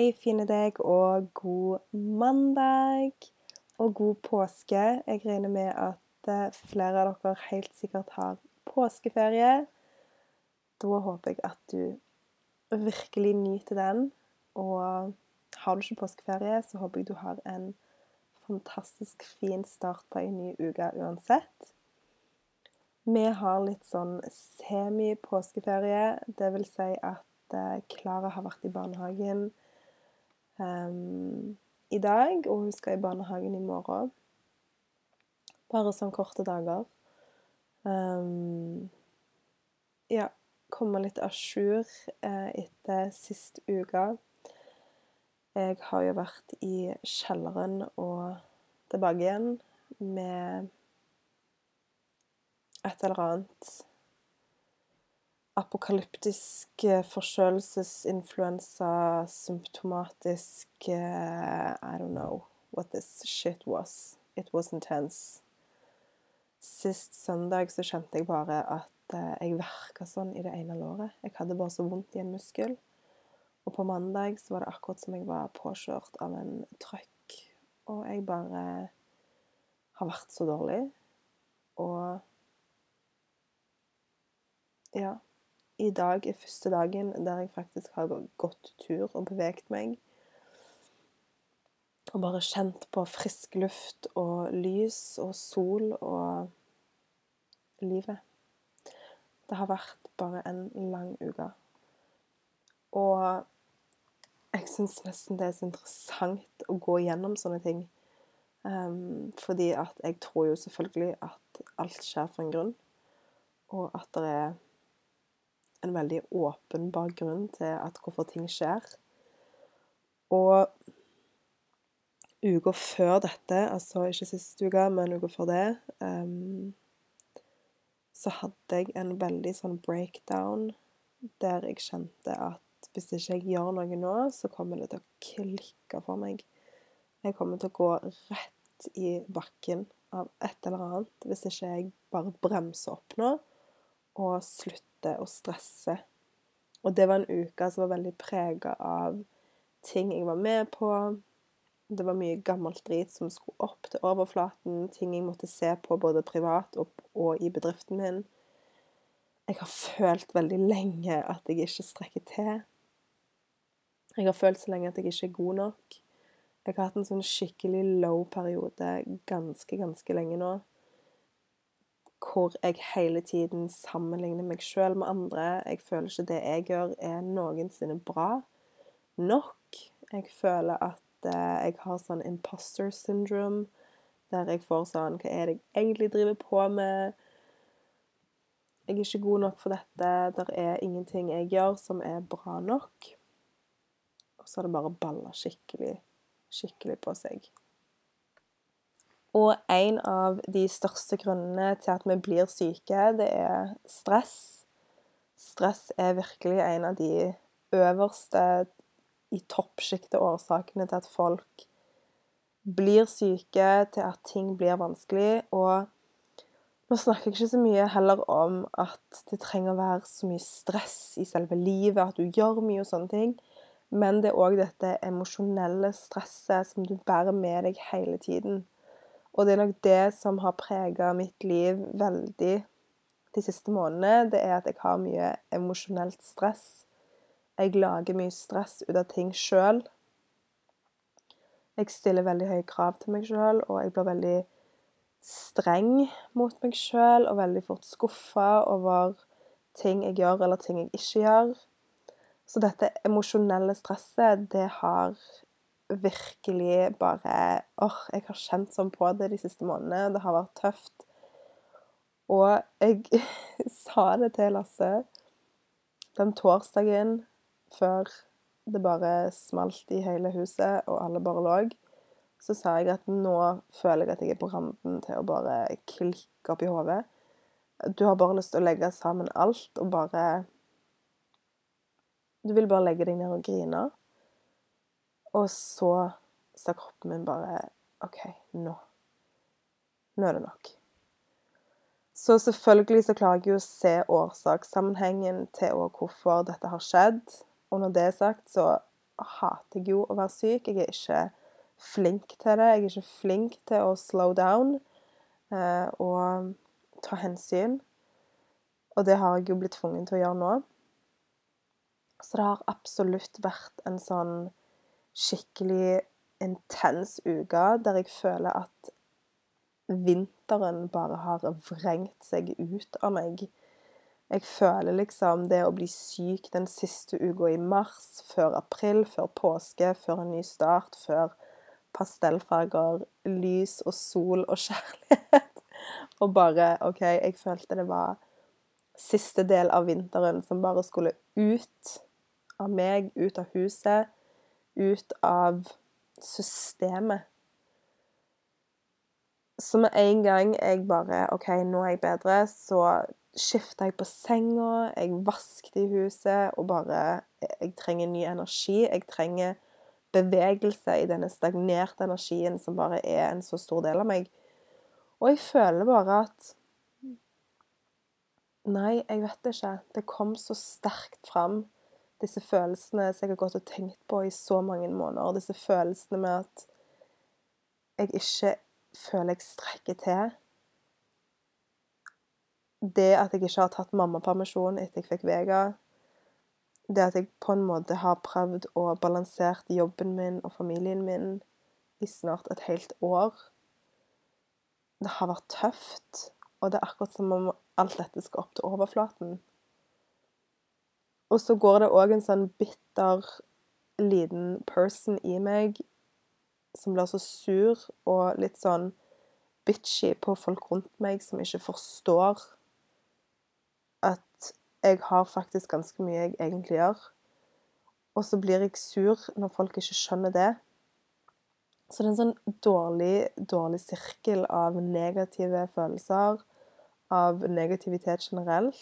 Hei, fine deg, og god mandag. Og god påske. Jeg regner med at eh, flere av dere helt sikkert har påskeferie. Da håper jeg at du virkelig nyter den. Og har du ikke påskeferie, så håper jeg du har en fantastisk fin start på en ny uke uansett. Vi har litt sånn semi-påskeferie. Det vil si at eh, Klara har vært i barnehagen um, i dag, og hun skal i barnehagen i morgen. Bare sånn korte dager. Um, ja, komme litt à jour eh, etter sist uke. Jeg har jo vært i kjelleren og tilbake igjen med et eller annet apokalyptisk eh, forkjølelsesinfluensa, symptomatisk uh, I don't know what this shit was. It was intense. Sist søndag så kjente jeg bare at uh, jeg verka sånn i det ene låret. Jeg hadde bare så vondt i en muskel. Og på mandag så var det akkurat som jeg var påkjørt av en trøkk. Og jeg bare har vært så dårlig. Og ja. I dag er første dagen der jeg faktisk har gått tur og beveget meg. Og bare kjent på frisk luft og lys og sol og livet. Det har vært bare en lang uke. Og jeg syns nesten det er så interessant å gå gjennom sånne ting. Um, fordi at jeg tror jo selvfølgelig at alt skjer for en grunn, og at det er en veldig åpenbar grunn til at hvorfor ting skjer. Og uka før dette, altså ikke siste uke, men uka før det, um, så hadde jeg en veldig sånn breakdown der jeg kjente at hvis ikke jeg gjør noe nå, så kommer det til å klikke for meg. Jeg kommer til å gå rett i bakken av et eller annet hvis ikke jeg bare bremser opp nå og slutte å stresse. Og det var en uke som var veldig prega av ting jeg var med på. Det var mye gammelt drit som skulle opp til overflaten. Ting jeg måtte se på både privat og, og i bedriften min. Jeg har følt veldig lenge at jeg ikke strekker til. Jeg har følt så lenge at jeg ikke er god nok. Jeg har hatt en sånn skikkelig low periode ganske, ganske lenge nå hvor jeg hele tiden sammenligner meg sjøl med andre. Jeg føler ikke det jeg gjør, er noensinne bra nok. Jeg føler at eh, jeg har sånn imposter syndrome, der jeg får sånn Hva er det jeg egentlig driver på med? Jeg er ikke god nok for dette. Det er ingenting jeg gjør som er bra nok. Og så har det bare balla skikkelig, skikkelig på seg. Og en av de største grunnene til at vi blir syke, det er stress. Stress er virkelig en av de øverste i toppsjiktet årsakene til at folk blir syke, til at ting blir vanskelig. Og nå snakker jeg ikke så mye heller om at det trenger å være så mye stress i selve livet, at du gjør mye og sånne ting. Men det er òg dette emosjonelle stresset som du bærer med deg hele tiden. Og det er nok det som har prega mitt liv veldig de siste månedene. Det er at jeg har mye emosjonelt stress. Jeg lager mye stress ut av ting sjøl. Jeg stiller veldig høye krav til meg sjøl, og jeg blir veldig streng mot meg sjøl og veldig fort skuffa over ting jeg gjør, eller ting jeg ikke gjør. Så dette emosjonelle stresset, det har virkelig bare åh, jeg har kjent sånn på det de siste månedene. Det har vært tøft. Og jeg sa det til Lasse den torsdagen før det bare smalt i hele huset, og alle bare lå. Så sa jeg at nå føler jeg at jeg er på randen til å bare klikke opp i hodet. Du har bare lyst til å legge sammen alt og bare Du vil bare legge deg ned og grine. Og så sa kroppen min bare OK, nå. Nå er det nok. Så selvfølgelig så klarer jeg jo å se årsakssammenhengen til hvorfor dette har skjedd. Og når det er sagt, så hater jeg jo å være syk. Jeg er ikke flink til det. Jeg er ikke flink til å slow down eh, og ta hensyn. Og det har jeg jo blitt tvungen til å gjøre nå. Så det har absolutt vært en sånn skikkelig intens uke der jeg føler at vinteren bare har vrengt seg ut av meg. Jeg føler liksom det å bli syk den siste uka i mars, før april, før påske, før en ny start, før pastellfarger, lys og sol og kjærlighet. Og bare OK, jeg følte det var siste del av vinteren som bare skulle ut av meg, ut av huset, ut av systemet. Så med en gang jeg bare OK, nå er jeg bedre, så skifta jeg på senga, jeg vasket i huset og bare Jeg trenger ny energi. Jeg trenger bevegelse i denne stagnerte energien som bare er en så stor del av meg. Og jeg føler bare at Nei, jeg vet ikke. Det kom så sterkt fram, disse følelsene som jeg har gått og tenkt på i så mange måneder. Disse følelsene med at jeg ikke føler jeg strekker til. Det at jeg ikke har tatt mammapermisjon etter jeg fikk Vega. Det at jeg på en måte har prøvd å balansere jobben min og familien min i snart et helt år. Det har vært tøft, og det er akkurat som om alt dette skal opp til overflaten. Og så går det òg en sånn bitter liten person i meg som blir så sur og litt sånn bitchy på folk rundt meg som ikke forstår at jeg har faktisk ganske mye jeg egentlig gjør. Og så blir jeg sur når folk ikke skjønner det. Så det er en sånn dårlig, dårlig sirkel av negative følelser av negativitet generelt,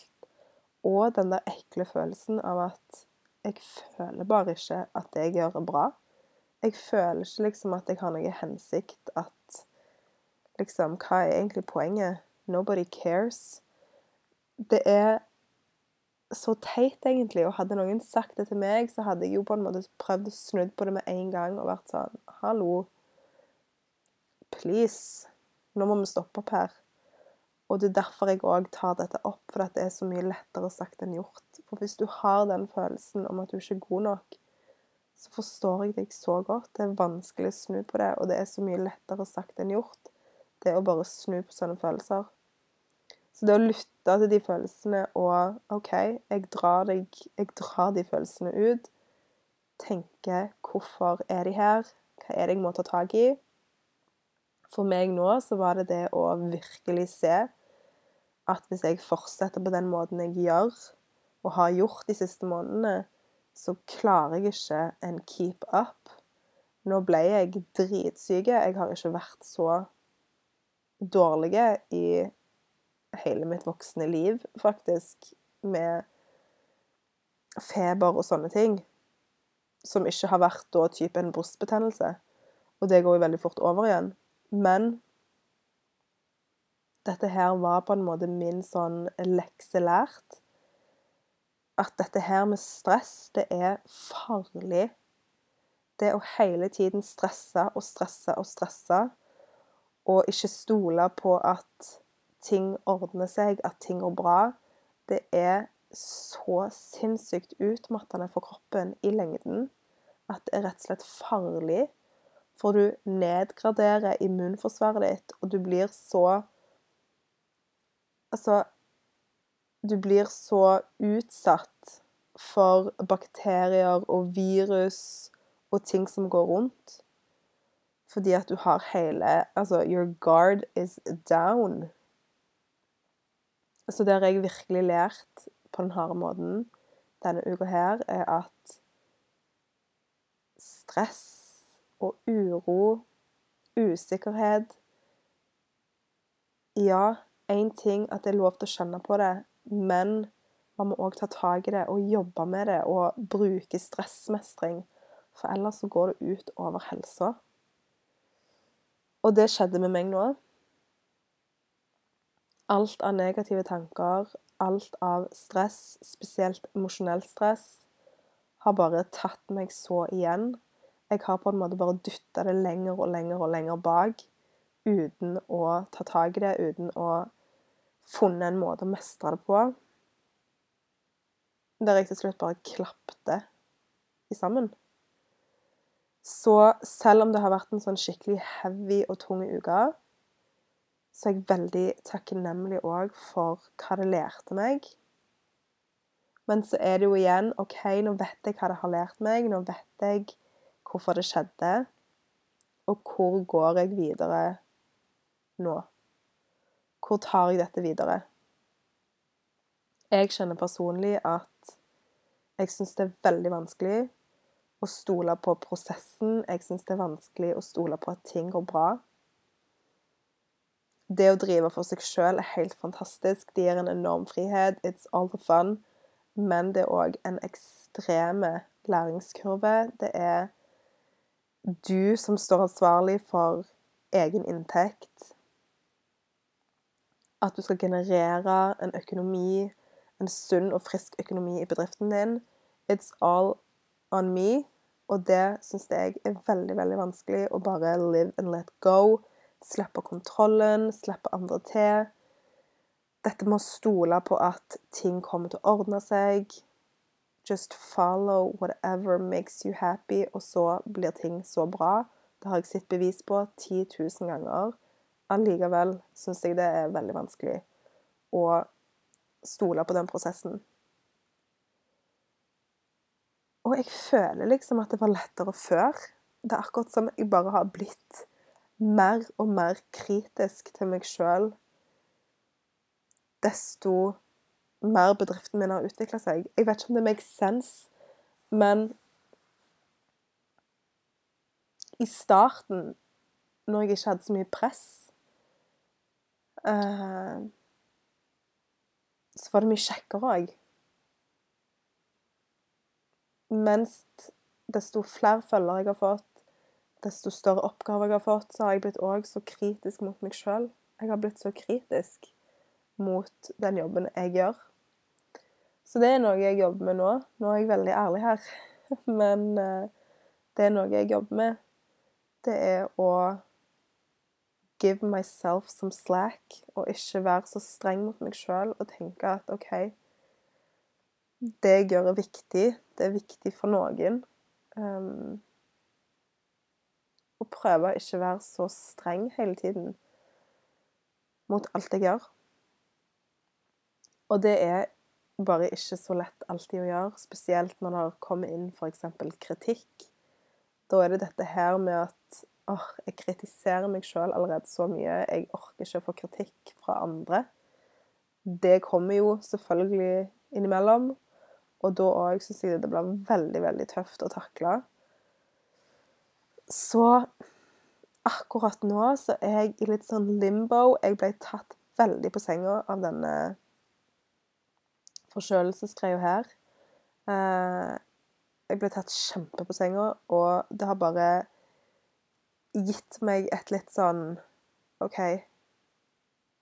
og den der ekle følelsen av at jeg føler bare ikke at det jeg gjør, er bra. Jeg føler ikke liksom at jeg har noe hensikt, at liksom Hva er egentlig poenget? Nobody cares. Det er så teit, egentlig, og hadde noen sagt det til meg, så hadde jeg jo på en måte prøvd å snu på det med en gang og vært sånn Hallo. Please. Nå må vi stoppe opp her. Og det er derfor jeg òg tar dette opp, for det er så mye lettere sagt enn gjort. For hvis du har den følelsen om at du ikke er god nok, så forstår jeg deg så godt. Det er vanskelig å snu på det, og det er så mye lettere sagt enn gjort. Det å bare snu på sånne følelser. Så det å lytte til de følelsene og OK, jeg drar, deg, jeg drar de følelsene ut. Tenke hvorfor er de her? Hva er det jeg må ta tak i? For meg nå så var det det å virkelig se at hvis jeg fortsetter på den måten jeg gjør, og har gjort de siste månedene, så klarer jeg ikke en keep up. Nå ble jeg dritsyk. Jeg har ikke vært så dårlig i hele mitt voksne liv, faktisk, med feber og sånne ting. Som ikke har vært da type en brystbetennelse. Og det går jo veldig fort over igjen. Men dette her var på en måte min sånn lekse lært. At dette her med stress, det er farlig. Det å hele tiden stresse og stresse og stresse, og ikke stole på at ting ordner seg, at ting går bra, det er så sinnssykt utmattende for kroppen i lengden at det er rett og slett farlig. For du nedgraderer immunforsvaret ditt, og du blir så Altså Du blir så utsatt for bakterier og virus og ting som går rundt. Fordi at du har hele Altså, your guard is down. Så det har jeg virkelig lært på den harde måten denne uka her, er at stress og uro, usikkerhet Ja, én ting at det er lov til å kjenne på det, men man må òg ta tak i det og jobbe med det og bruke stressmestring. For ellers så går det ut over helsa. Og det skjedde med meg nå. Alt av negative tanker, alt av stress, spesielt emosjonelt stress, har bare tatt meg så igjen. Jeg har på en måte bare dytta det lenger og lenger og lenger bak uten å ta tak i det, uten å funne en måte å mestre det på. Der jeg til slutt bare klappte i sammen. Så selv om det har vært en sånn skikkelig heavy og tung uke, så er jeg veldig takknemlig òg for hva det lærte meg. Men så er det jo igjen OK, nå vet jeg hva det har lært meg. Nå vet jeg hvorfor det skjedde. Og hvor går jeg videre nå? Hvor tar jeg dette videre? Jeg kjenner personlig at jeg syns det er veldig vanskelig å stole på prosessen. Jeg syns det er vanskelig å stole på at ting går bra det å drive for seg sjøl er helt fantastisk. Det gir en enorm frihet. It's all the fun. Men det er òg en ekstreme læringskurve. Det er du som står ansvarlig for egen inntekt. At du skal generere en økonomi, en sunn og frisk økonomi i bedriften din. It's all on me. Og det syns jeg er veldig, veldig vanskelig å bare live and let go Slippe kontrollen, slippe andre til. Dette med å stole på at ting kommer til å ordne seg. Just follow whatever makes you happy, og så blir ting så bra. Det har jeg sett bevis på 10 000 ganger. Allikevel syns jeg det er veldig vanskelig å stole på den prosessen. Og jeg føler liksom at det var lettere før. Det er akkurat som jeg bare har blitt mer og mer kritisk til meg sjøl, desto mer bedriften min har utvikla seg. Jeg vet ikke om det makes sense, men i starten, når jeg ikke hadde så mye press Så var det mye kjekkere òg. Mens desto flere følgere jeg har fått, desto større oppgaver jeg har fått, så har jeg blitt òg så kritisk mot meg sjøl. Jeg har blitt så kritisk mot den jobben jeg gjør. Så det er noe jeg jobber med nå. Nå er jeg veldig ærlig her, men uh, det er noe jeg jobber med. Det er å give myself some slack, og ikke være så streng mot meg sjøl og tenke at OK, det jeg gjør, er viktig. Det er viktig for noen. Um, og prøve å ikke være så streng hele tiden mot alt jeg gjør. Og det er bare ikke så lett alltid å gjøre, spesielt når det kommer inn f.eks. kritikk. Da er det dette her med at åh, jeg kritiserer meg sjøl allerede så mye. Jeg orker ikke å få kritikk fra andre. Det kommer jo selvfølgelig innimellom. Og da òg syns jeg det blir veldig, veldig tøft å takle. Så akkurat nå så er jeg i litt sånn limbo. Jeg ble tatt veldig på senga av denne forkjølelsesgreia her. Eh, jeg ble tatt kjempe på senga, og det har bare gitt meg et litt sånn OK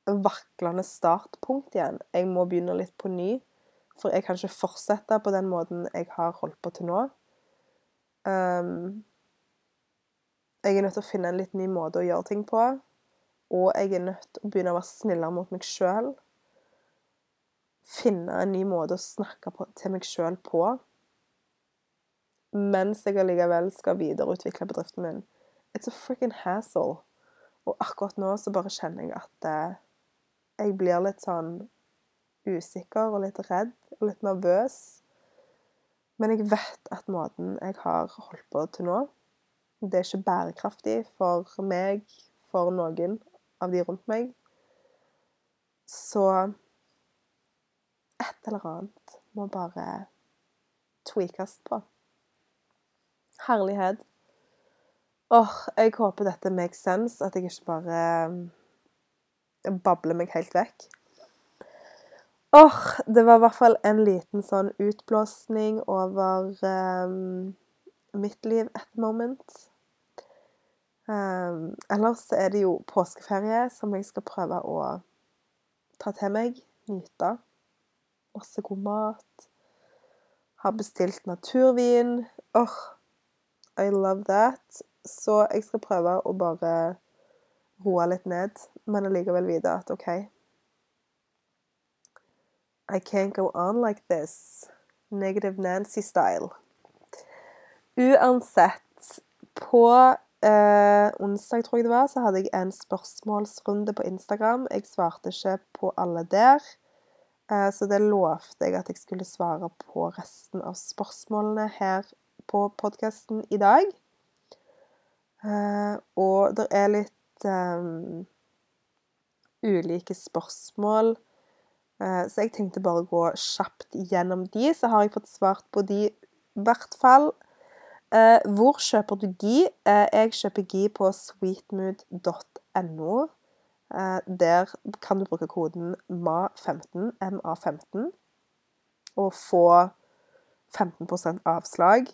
Vaklende startpunkt igjen. Jeg må begynne litt på ny. For jeg kan ikke fortsette på den måten jeg har holdt på til nå. Um, jeg er nødt til å finne en litt ny måte å gjøre ting på. Og jeg er nødt til å begynne å være snillere mot meg sjøl. Finne en ny måte å snakke på, til meg sjøl på. Mens jeg allikevel skal videreutvikle bedriften min. It's a freaking hassle. Og akkurat nå så bare kjenner jeg at eh, jeg blir litt sånn usikker og litt redd og litt nervøs. Men jeg vet at måten jeg har holdt på til nå, det er ikke bærekraftig for meg, for noen av de rundt meg. Så et eller annet må bare tweakes på. Herlighet. Åh, jeg håper dette makes sense, at jeg ikke bare eh, babler meg helt vekk. Åh, det var i hvert fall en liten sånn utblåsning over um, mitt liv at the moment. Um, ellers er det jo påskeferie som jeg skal prøve å ta til meg, nyte. Masse god mat. Har bestilt naturvin. Åh, oh, I love that. Så jeg skal prøve å bare roe litt ned, men allikevel vite at OK I can't go on like this. Negative Nancy-style. Uansett, på eh, onsdag, tror jeg det var, så hadde jeg en spørsmålsrunde på Instagram. Jeg svarte ikke på alle der, eh, så det lovte jeg at jeg skulle svare på resten av spørsmålene her på podkasten i dag. Eh, og det er litt um, ulike spørsmål, Uh, så jeg tenkte bare å gå kjapt gjennom de. Så har jeg fått svart på de, i hvert fall. Uh, hvor kjøper du gi? Jeg kjøper gi på sweetmood.no. Der kan du bruke koden MA15, MA15, og få 15% avslag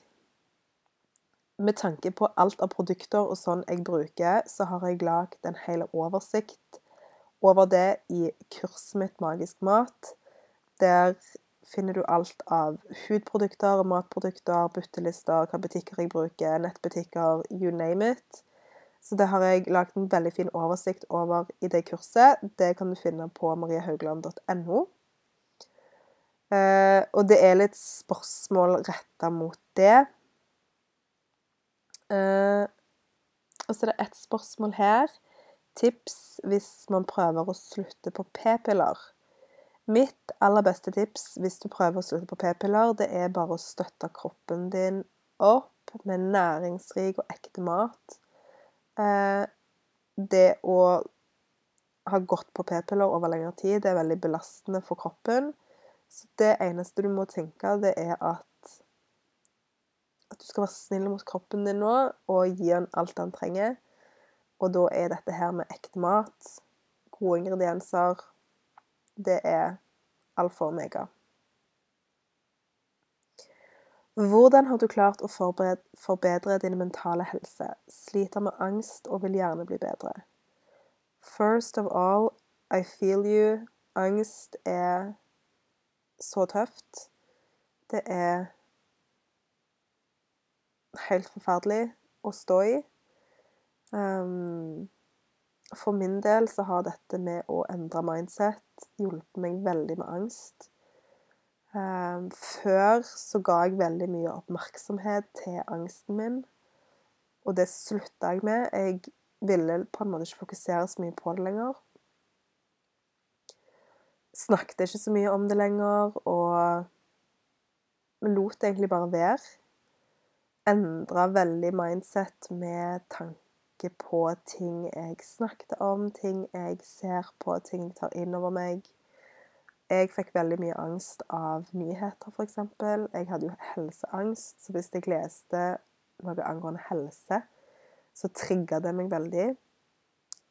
med tanke på alt av produkter og sånn jeg bruker, så har jeg lagd en hel oversikt over det i kurset mitt Magisk mat. Der finner du alt av hudprodukter, matprodukter, byttelister, hva butikker jeg bruker, nettbutikker, you name it. Så det har jeg lagd en veldig fin oversikt over i det kurset. Det kan du finne på mariehaugland.no. Eh, og det er litt spørsmål retta mot det. Uh, og så er det ett spørsmål her. Tips hvis man prøver å slutte på p-piller. Mitt aller beste tips hvis du prøver å slutte på p-piller, det er bare å støtte kroppen din opp med næringsrik og ekte mat. Uh, det å ha gått på p-piller over lengre tid, det er veldig belastende for kroppen. Så det eneste du må tenke, det er at at du skal være snill mot kroppen din nå og gi den alt den trenger. Og da er dette her med ekte mat, gode ingredienser Det er alfa og omega. Hvordan har du klart å forbedre din mentale helse? Sliter med angst og vil gjerne bli bedre. First of all, I feel you. Angst er så tøft. Det er helt forferdelig å stå i. Um, for min del så har dette med å endre mindset hjulpet meg veldig med angst. Um, før så ga jeg veldig mye oppmerksomhet til angsten min, og det slutta jeg med. Jeg ville på en måte ikke fokusere så mye på det lenger. Snakket ikke så mye om det lenger, og lot det egentlig bare være endra veldig mindset med tanke på ting jeg snakket om, ting jeg ser på, ting jeg tar inn over meg. Jeg fikk veldig mye angst av nyheter, f.eks. Jeg hadde jo helseangst, så hvis jeg leste noe angående helse, så trigga det meg veldig.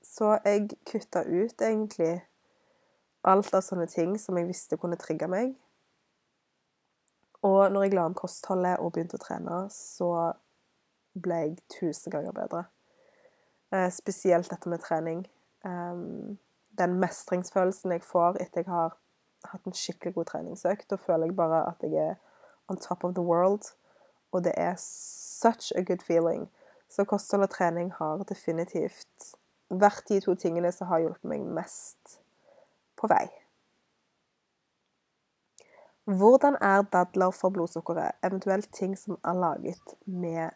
Så jeg kutta ut egentlig alt av sånne ting som jeg visste kunne trigge meg. Og når jeg la om kostholdet og begynte å trene, så ble jeg tusen ganger bedre. Eh, spesielt dette med trening. Um, den mestringsfølelsen jeg får etter jeg har hatt en skikkelig god treningsøkt, da føler jeg bare at jeg er on top of the world. Og det er such a good feeling. Så kosthold og trening har definitivt vært de to tingene som har hjulpet meg mest på vei. Hvordan er dadler for blodsukkeret, eventuelt ting som er laget med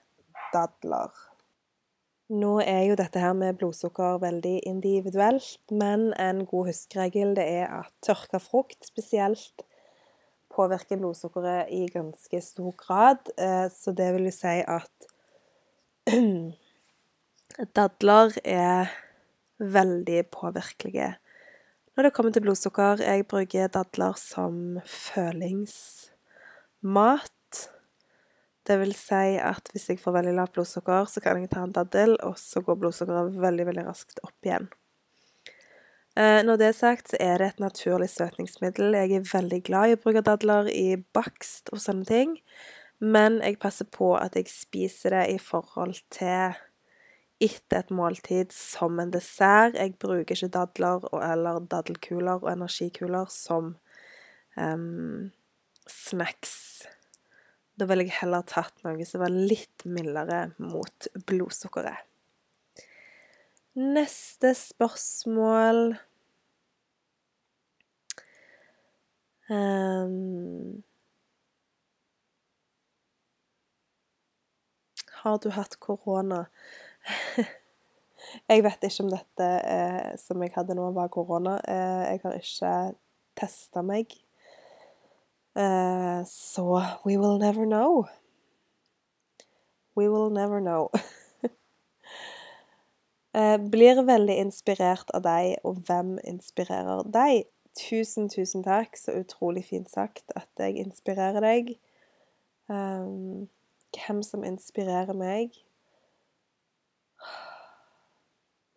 dadler? Nå er jo dette her med blodsukker veldig individuelt, men en god huskeregel det er at tørka frukt spesielt påvirker blodsukkeret i ganske stor grad. Eh, så det vil jo si at dadler er veldig påvirkelige når det kommer til blodsukker, jeg bruker dadler som følingsmat. Det vil si at hvis jeg får veldig lavt blodsukker, så kan jeg ta en daddel, og så går blodsukkeret veldig, veldig raskt opp igjen. Eh, når det er sagt, så er det et naturlig søtningsmiddel. Jeg er veldig glad i å bruke dadler i bakst og sånne ting, men jeg passer på at jeg spiser det i forhold til etter et måltid som en dessert. Jeg bruker ikke dadler eller daddelkuler og energikuler som um, snacks. Da ville jeg heller tatt noe som var litt mildere mot blodsukkeret. Neste spørsmål um, Har du hatt korona? jeg vet ikke om dette eh, som jeg hadde nå, var korona. Eh, jeg har ikke testa meg. Eh, så we will never know. We will never know. Eh, blir veldig inspirert av deg, og hvem inspirerer deg? Tusen, tusen takk. Så utrolig fint sagt at jeg inspirerer deg. Um, hvem som inspirerer meg?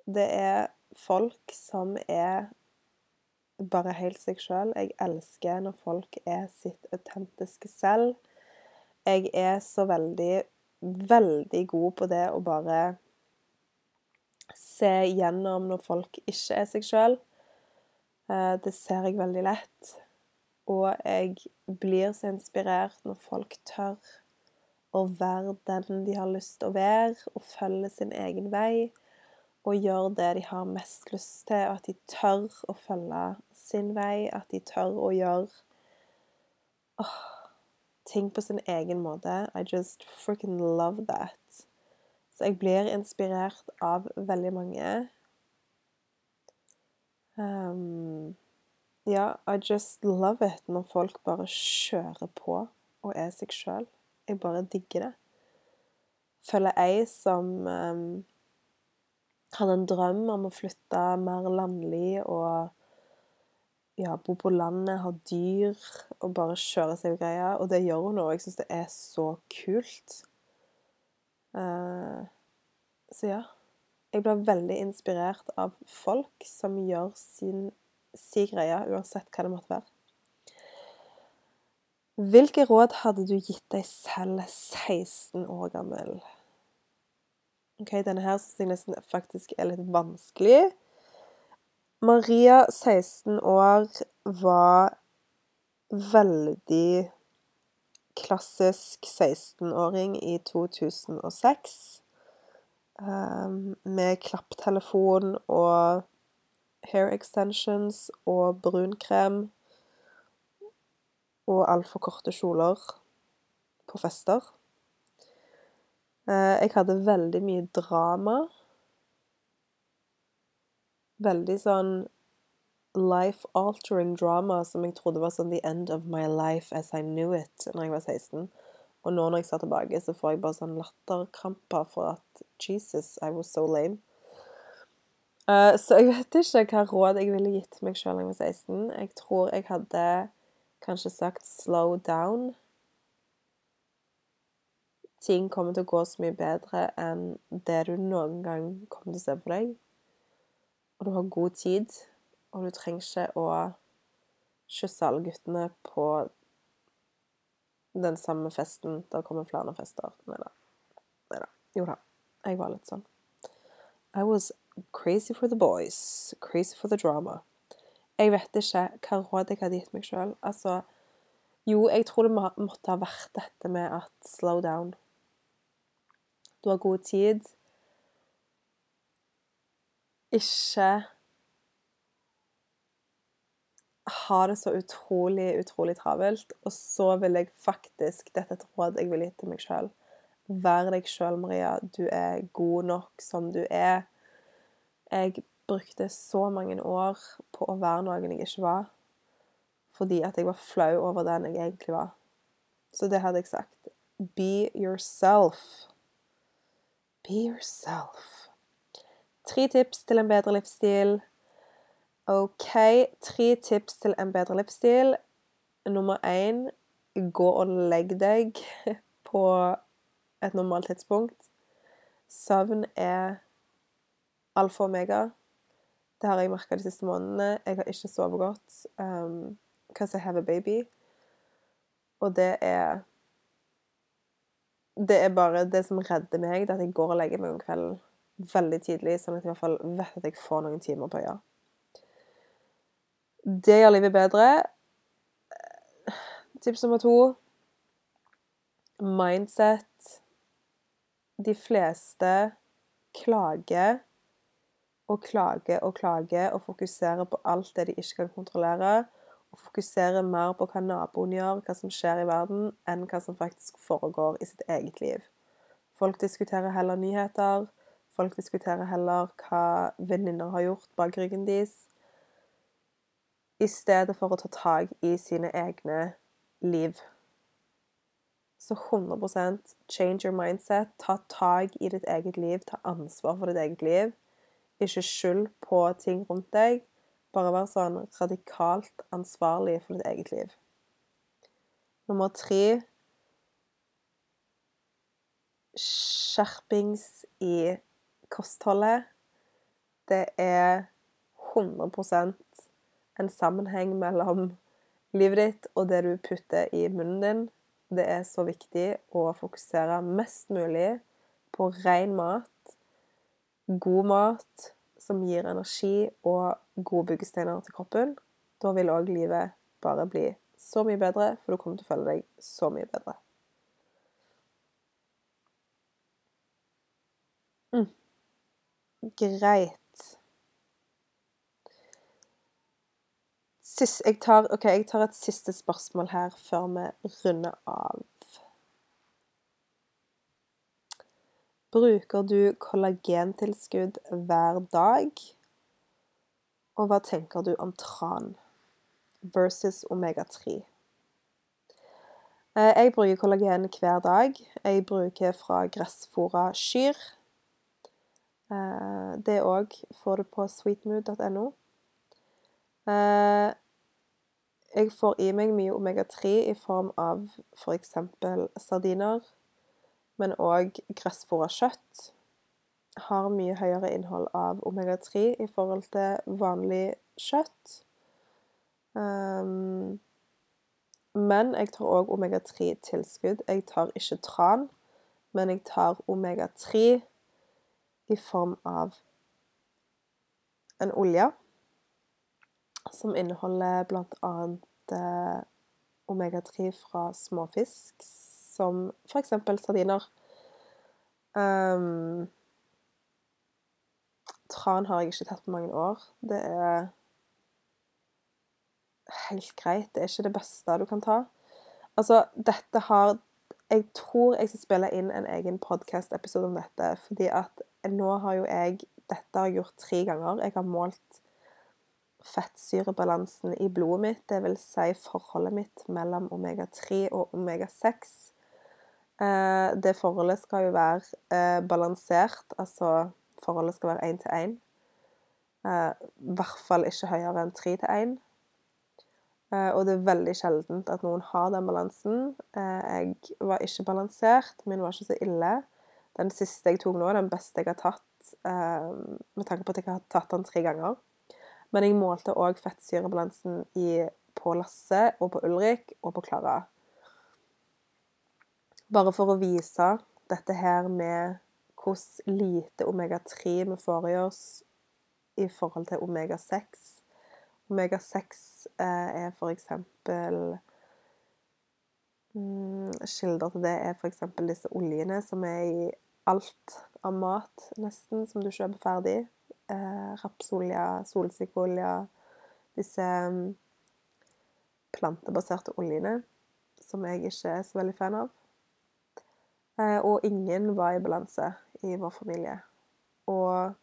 Det er folk som er bare helt seg sjøl. Jeg elsker når folk er sitt autentiske selv. Jeg er så veldig, veldig god på det å bare se gjennom når folk ikke er seg sjøl. Eh, det ser jeg veldig lett. Og jeg blir så inspirert når folk tør å være den de har lyst til å være, og følge sin egen vei. Og gjør det de har mest lyst til, og at de tør å følge sin vei. At de tør å gjøre oh, ting på sin egen måte. I just freaking love that. Så jeg blir inspirert av veldig mange. Um, ja, I just love it når folk bare kjører på og er seg sjøl. Jeg bare digger det. Følger ei som um, hadde en drøm om å flytte mer landlig og ja, bo på landet, ha dyr og bare kjøre seg greier. Og det gjør hun nå. Jeg syns det er så kult. Uh, så ja. Jeg blir veldig inspirert av folk som gjør sin, sin greie, uansett hva det måtte være. Hvilke råd hadde du gitt deg selv 16 år gammel? Ok, Denne her syns jeg nesten faktisk er litt vanskelig. Maria, 16 år, var veldig klassisk 16-åring i 2006. Um, med klapptelefon og hair extensions og brunkrem. Og altfor korte kjoler på fester. Uh, jeg hadde veldig mye drama. Veldig sånn life-altering drama som jeg trodde var sånn the end of my life as I knew it når jeg var 16. Og nå når jeg ser tilbake, så får jeg bare sånn latterkramper for at Jesus, I was so lame. Uh, så jeg vet ikke hva råd jeg ville gitt meg sjøl da jeg var 16. Jeg tror jeg hadde kanskje sagt 'slow down'. Ting kommer til å gå så mye bedre enn det du noen gang kommer til å se på deg. Og du har god tid og du trenger ikke å kysse alle guttene på den samme festen. Da kommer flere fester. Nei da. Nei da. Jo da. Jeg var litt sånn. I was crazy for the boys. Crazy for the drama. Jeg vet ikke hva råd jeg hadde gitt meg sjøl. Altså Jo, jeg tror det måtte ha vært dette med at slow down. Du har god tid. Ikke ha det så utrolig, utrolig travelt. Og så vil jeg faktisk Dette er et råd jeg vil gi til meg sjøl. Vær deg sjøl, Maria. Du er god nok som du er. Jeg brukte så mange år på å være noen jeg ikke var, fordi at jeg var flau over den jeg egentlig var. Så det hadde jeg sagt. Be yourself. Be yourself. Tre tips til en bedre livsstil. OK, tre tips til en bedre livsstil. Nummer én gå og legg deg på et normalt tidspunkt. Søvn er alfa og omega. Det har jeg merka de siste månedene. Jeg har ikke sovet godt um, because I have a baby. Og det er Det er bare det som redder meg, det at jeg går og legger meg om kvelden veldig tidlig, sånn at jeg i hvert fall vet at jeg får noen timer på øya. Det gjør livet bedre. Tips nummer to mindset De fleste klager og klager og klager og fokuserer på alt det de ikke kan kontrollere. Og fokuserer mer på hva naboen gjør, hva som skjer i verden, enn hva som faktisk foregår i sitt eget liv. Folk diskuterer heller nyheter. Folk diskuterer heller hva venninner har gjort bak ryggen deres, i stedet for å ta tak i sine egne liv. Så 100% change your mindset. Ta tak i ditt eget liv. Ta ansvar for ditt eget liv. Ikke skyld på ting rundt deg. Bare vær sånn radikalt ansvarlig for ditt eget liv. Nummer tre Skjerpings i kostholdet. Det er 100% en sammenheng mellom livet ditt og det du putter i munnen din. Det er så viktig å fokusere mest mulig på ren mat, god mat som gir energi og gode byggesteiner til kroppen. Da vil òg livet bare bli så mye bedre, for du kommer til å føle deg så mye bedre. Mm. Greit. Sist, jeg, tar, okay, jeg tar et siste spørsmål her før vi runder av. Bruker du kollagentilskudd hver dag? Og hva tenker du om tran versus omega-3? Eh, jeg bruker kollagen hver dag. Jeg bruker fra gressfora Skyr. Eh, det òg får du på sweetmood.no. Eh, jeg får i meg mye omega-3 i form av f.eks. sardiner, men òg gressfòra kjøtt. Har mye høyere innhold av omega-3 i forhold til vanlig kjøtt. Um, men jeg tar òg omega-3-tilskudd. Jeg tar ikke tran, men jeg tar omega-3 i form av en olje som inneholder bl.a. Eh, omega-3 fra småfisk, som f.eks. sardiner. Um, tran har jeg ikke tatt på mange år. Det er helt greit. Det er ikke det beste du kan ta. Altså, dette har Jeg tror jeg skal spille inn en egen podkast-episode om dette, fordi at nå har jo jeg Dette har jeg gjort tre ganger. Jeg har målt fettsyrebalansen i blodet mitt, dvs. Si forholdet mitt mellom omega-3 og omega-6. Eh, det forholdet skal jo være eh, balansert, altså forholdet skal være én til én. Eh, I hvert fall ikke høyere enn tre til én. Og det er veldig sjeldent at noen har den balansen. Jeg var ikke balansert, min var ikke så ille. Den siste jeg tok nå, den beste jeg har tatt, med tanke på at jeg har tatt den tre ganger. Men jeg målte òg fettsyrebalansen på Lasse og på Ulrik og på Klara. Bare for å vise dette her med hvordan lite omega-3 vi får i oss i forhold til omega-6. Omega-6 eh, er eksempel mm, Kilder til det er f.eks. disse oljene som er i alt av mat, nesten, som du kjøper ferdig eh, rapsolje, solsikkeolje Disse mm, plantebaserte oljene som jeg ikke er så veldig fan av. Eh, og ingen var i balanse i vår familie. Og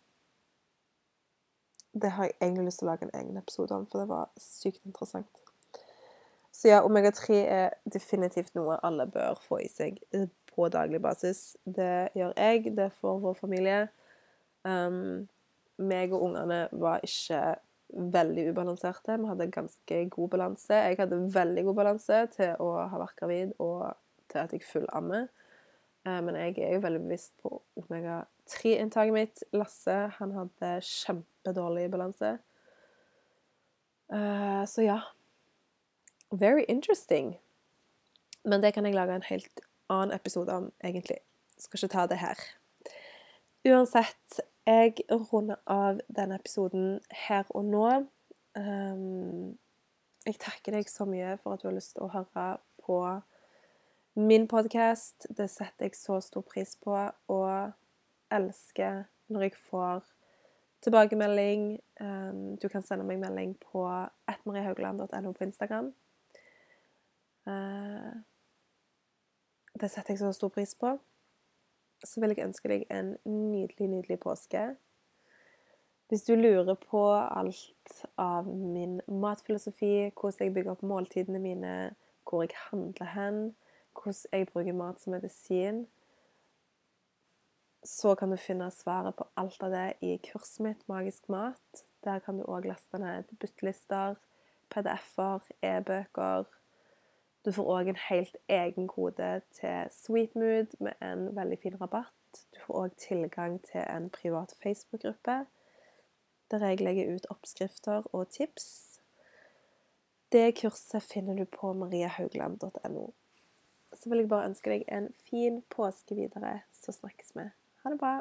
det har jeg egentlig lyst til å lage en egen episode om, for det var sykt interessant. Så ja, omega-3 er definitivt noe alle bør få i seg på daglig basis. Det gjør jeg, det får vår familie. Um, meg og ungene var ikke veldig ubalanserte. Vi hadde ganske god balanse. Jeg hadde veldig god balanse til å ha vært gravid og til at jeg fullammer. Eh, men jeg er jo veldig bevisst på omega-3-inntaket mitt. Lasse han hadde kjempedårlig balanse. Eh, så ja. Very interesting. Men det kan jeg lage en helt annen episode om, egentlig. Skal ikke ta det her. Uansett, jeg runder av denne episoden her og nå. Um, jeg takker deg så mye for at du har lyst til å høre på min podkast. Det setter jeg så stor pris på, og elsker når jeg får tilbakemelding. Um, du kan sende meg melding på ettmariehaugland.no på Instagram. Uh, det setter jeg så stor pris på. Så vil jeg ønske deg en nydelig, nydelig påske. Hvis du lurer på alt av min matfilosofi, hvordan jeg bygger opp måltidene mine, hvor jeg handler hen, hvordan jeg bruker mat som medisin, så kan du finne svaret på alt av det i kurset mitt Magisk mat. Der kan du òg laste ned byttelister, PDF-er, e-bøker. Du får òg en helt egen kode til Sweetmood med en veldig fin rabatt. Du får òg tilgang til en privat Facebook-gruppe der jeg legger ut oppskrifter og tips. Det kurset finner du på mariahaugland.no. Så vil jeg bare ønske deg en fin påske videre, så snakkes vi. Ha det bra.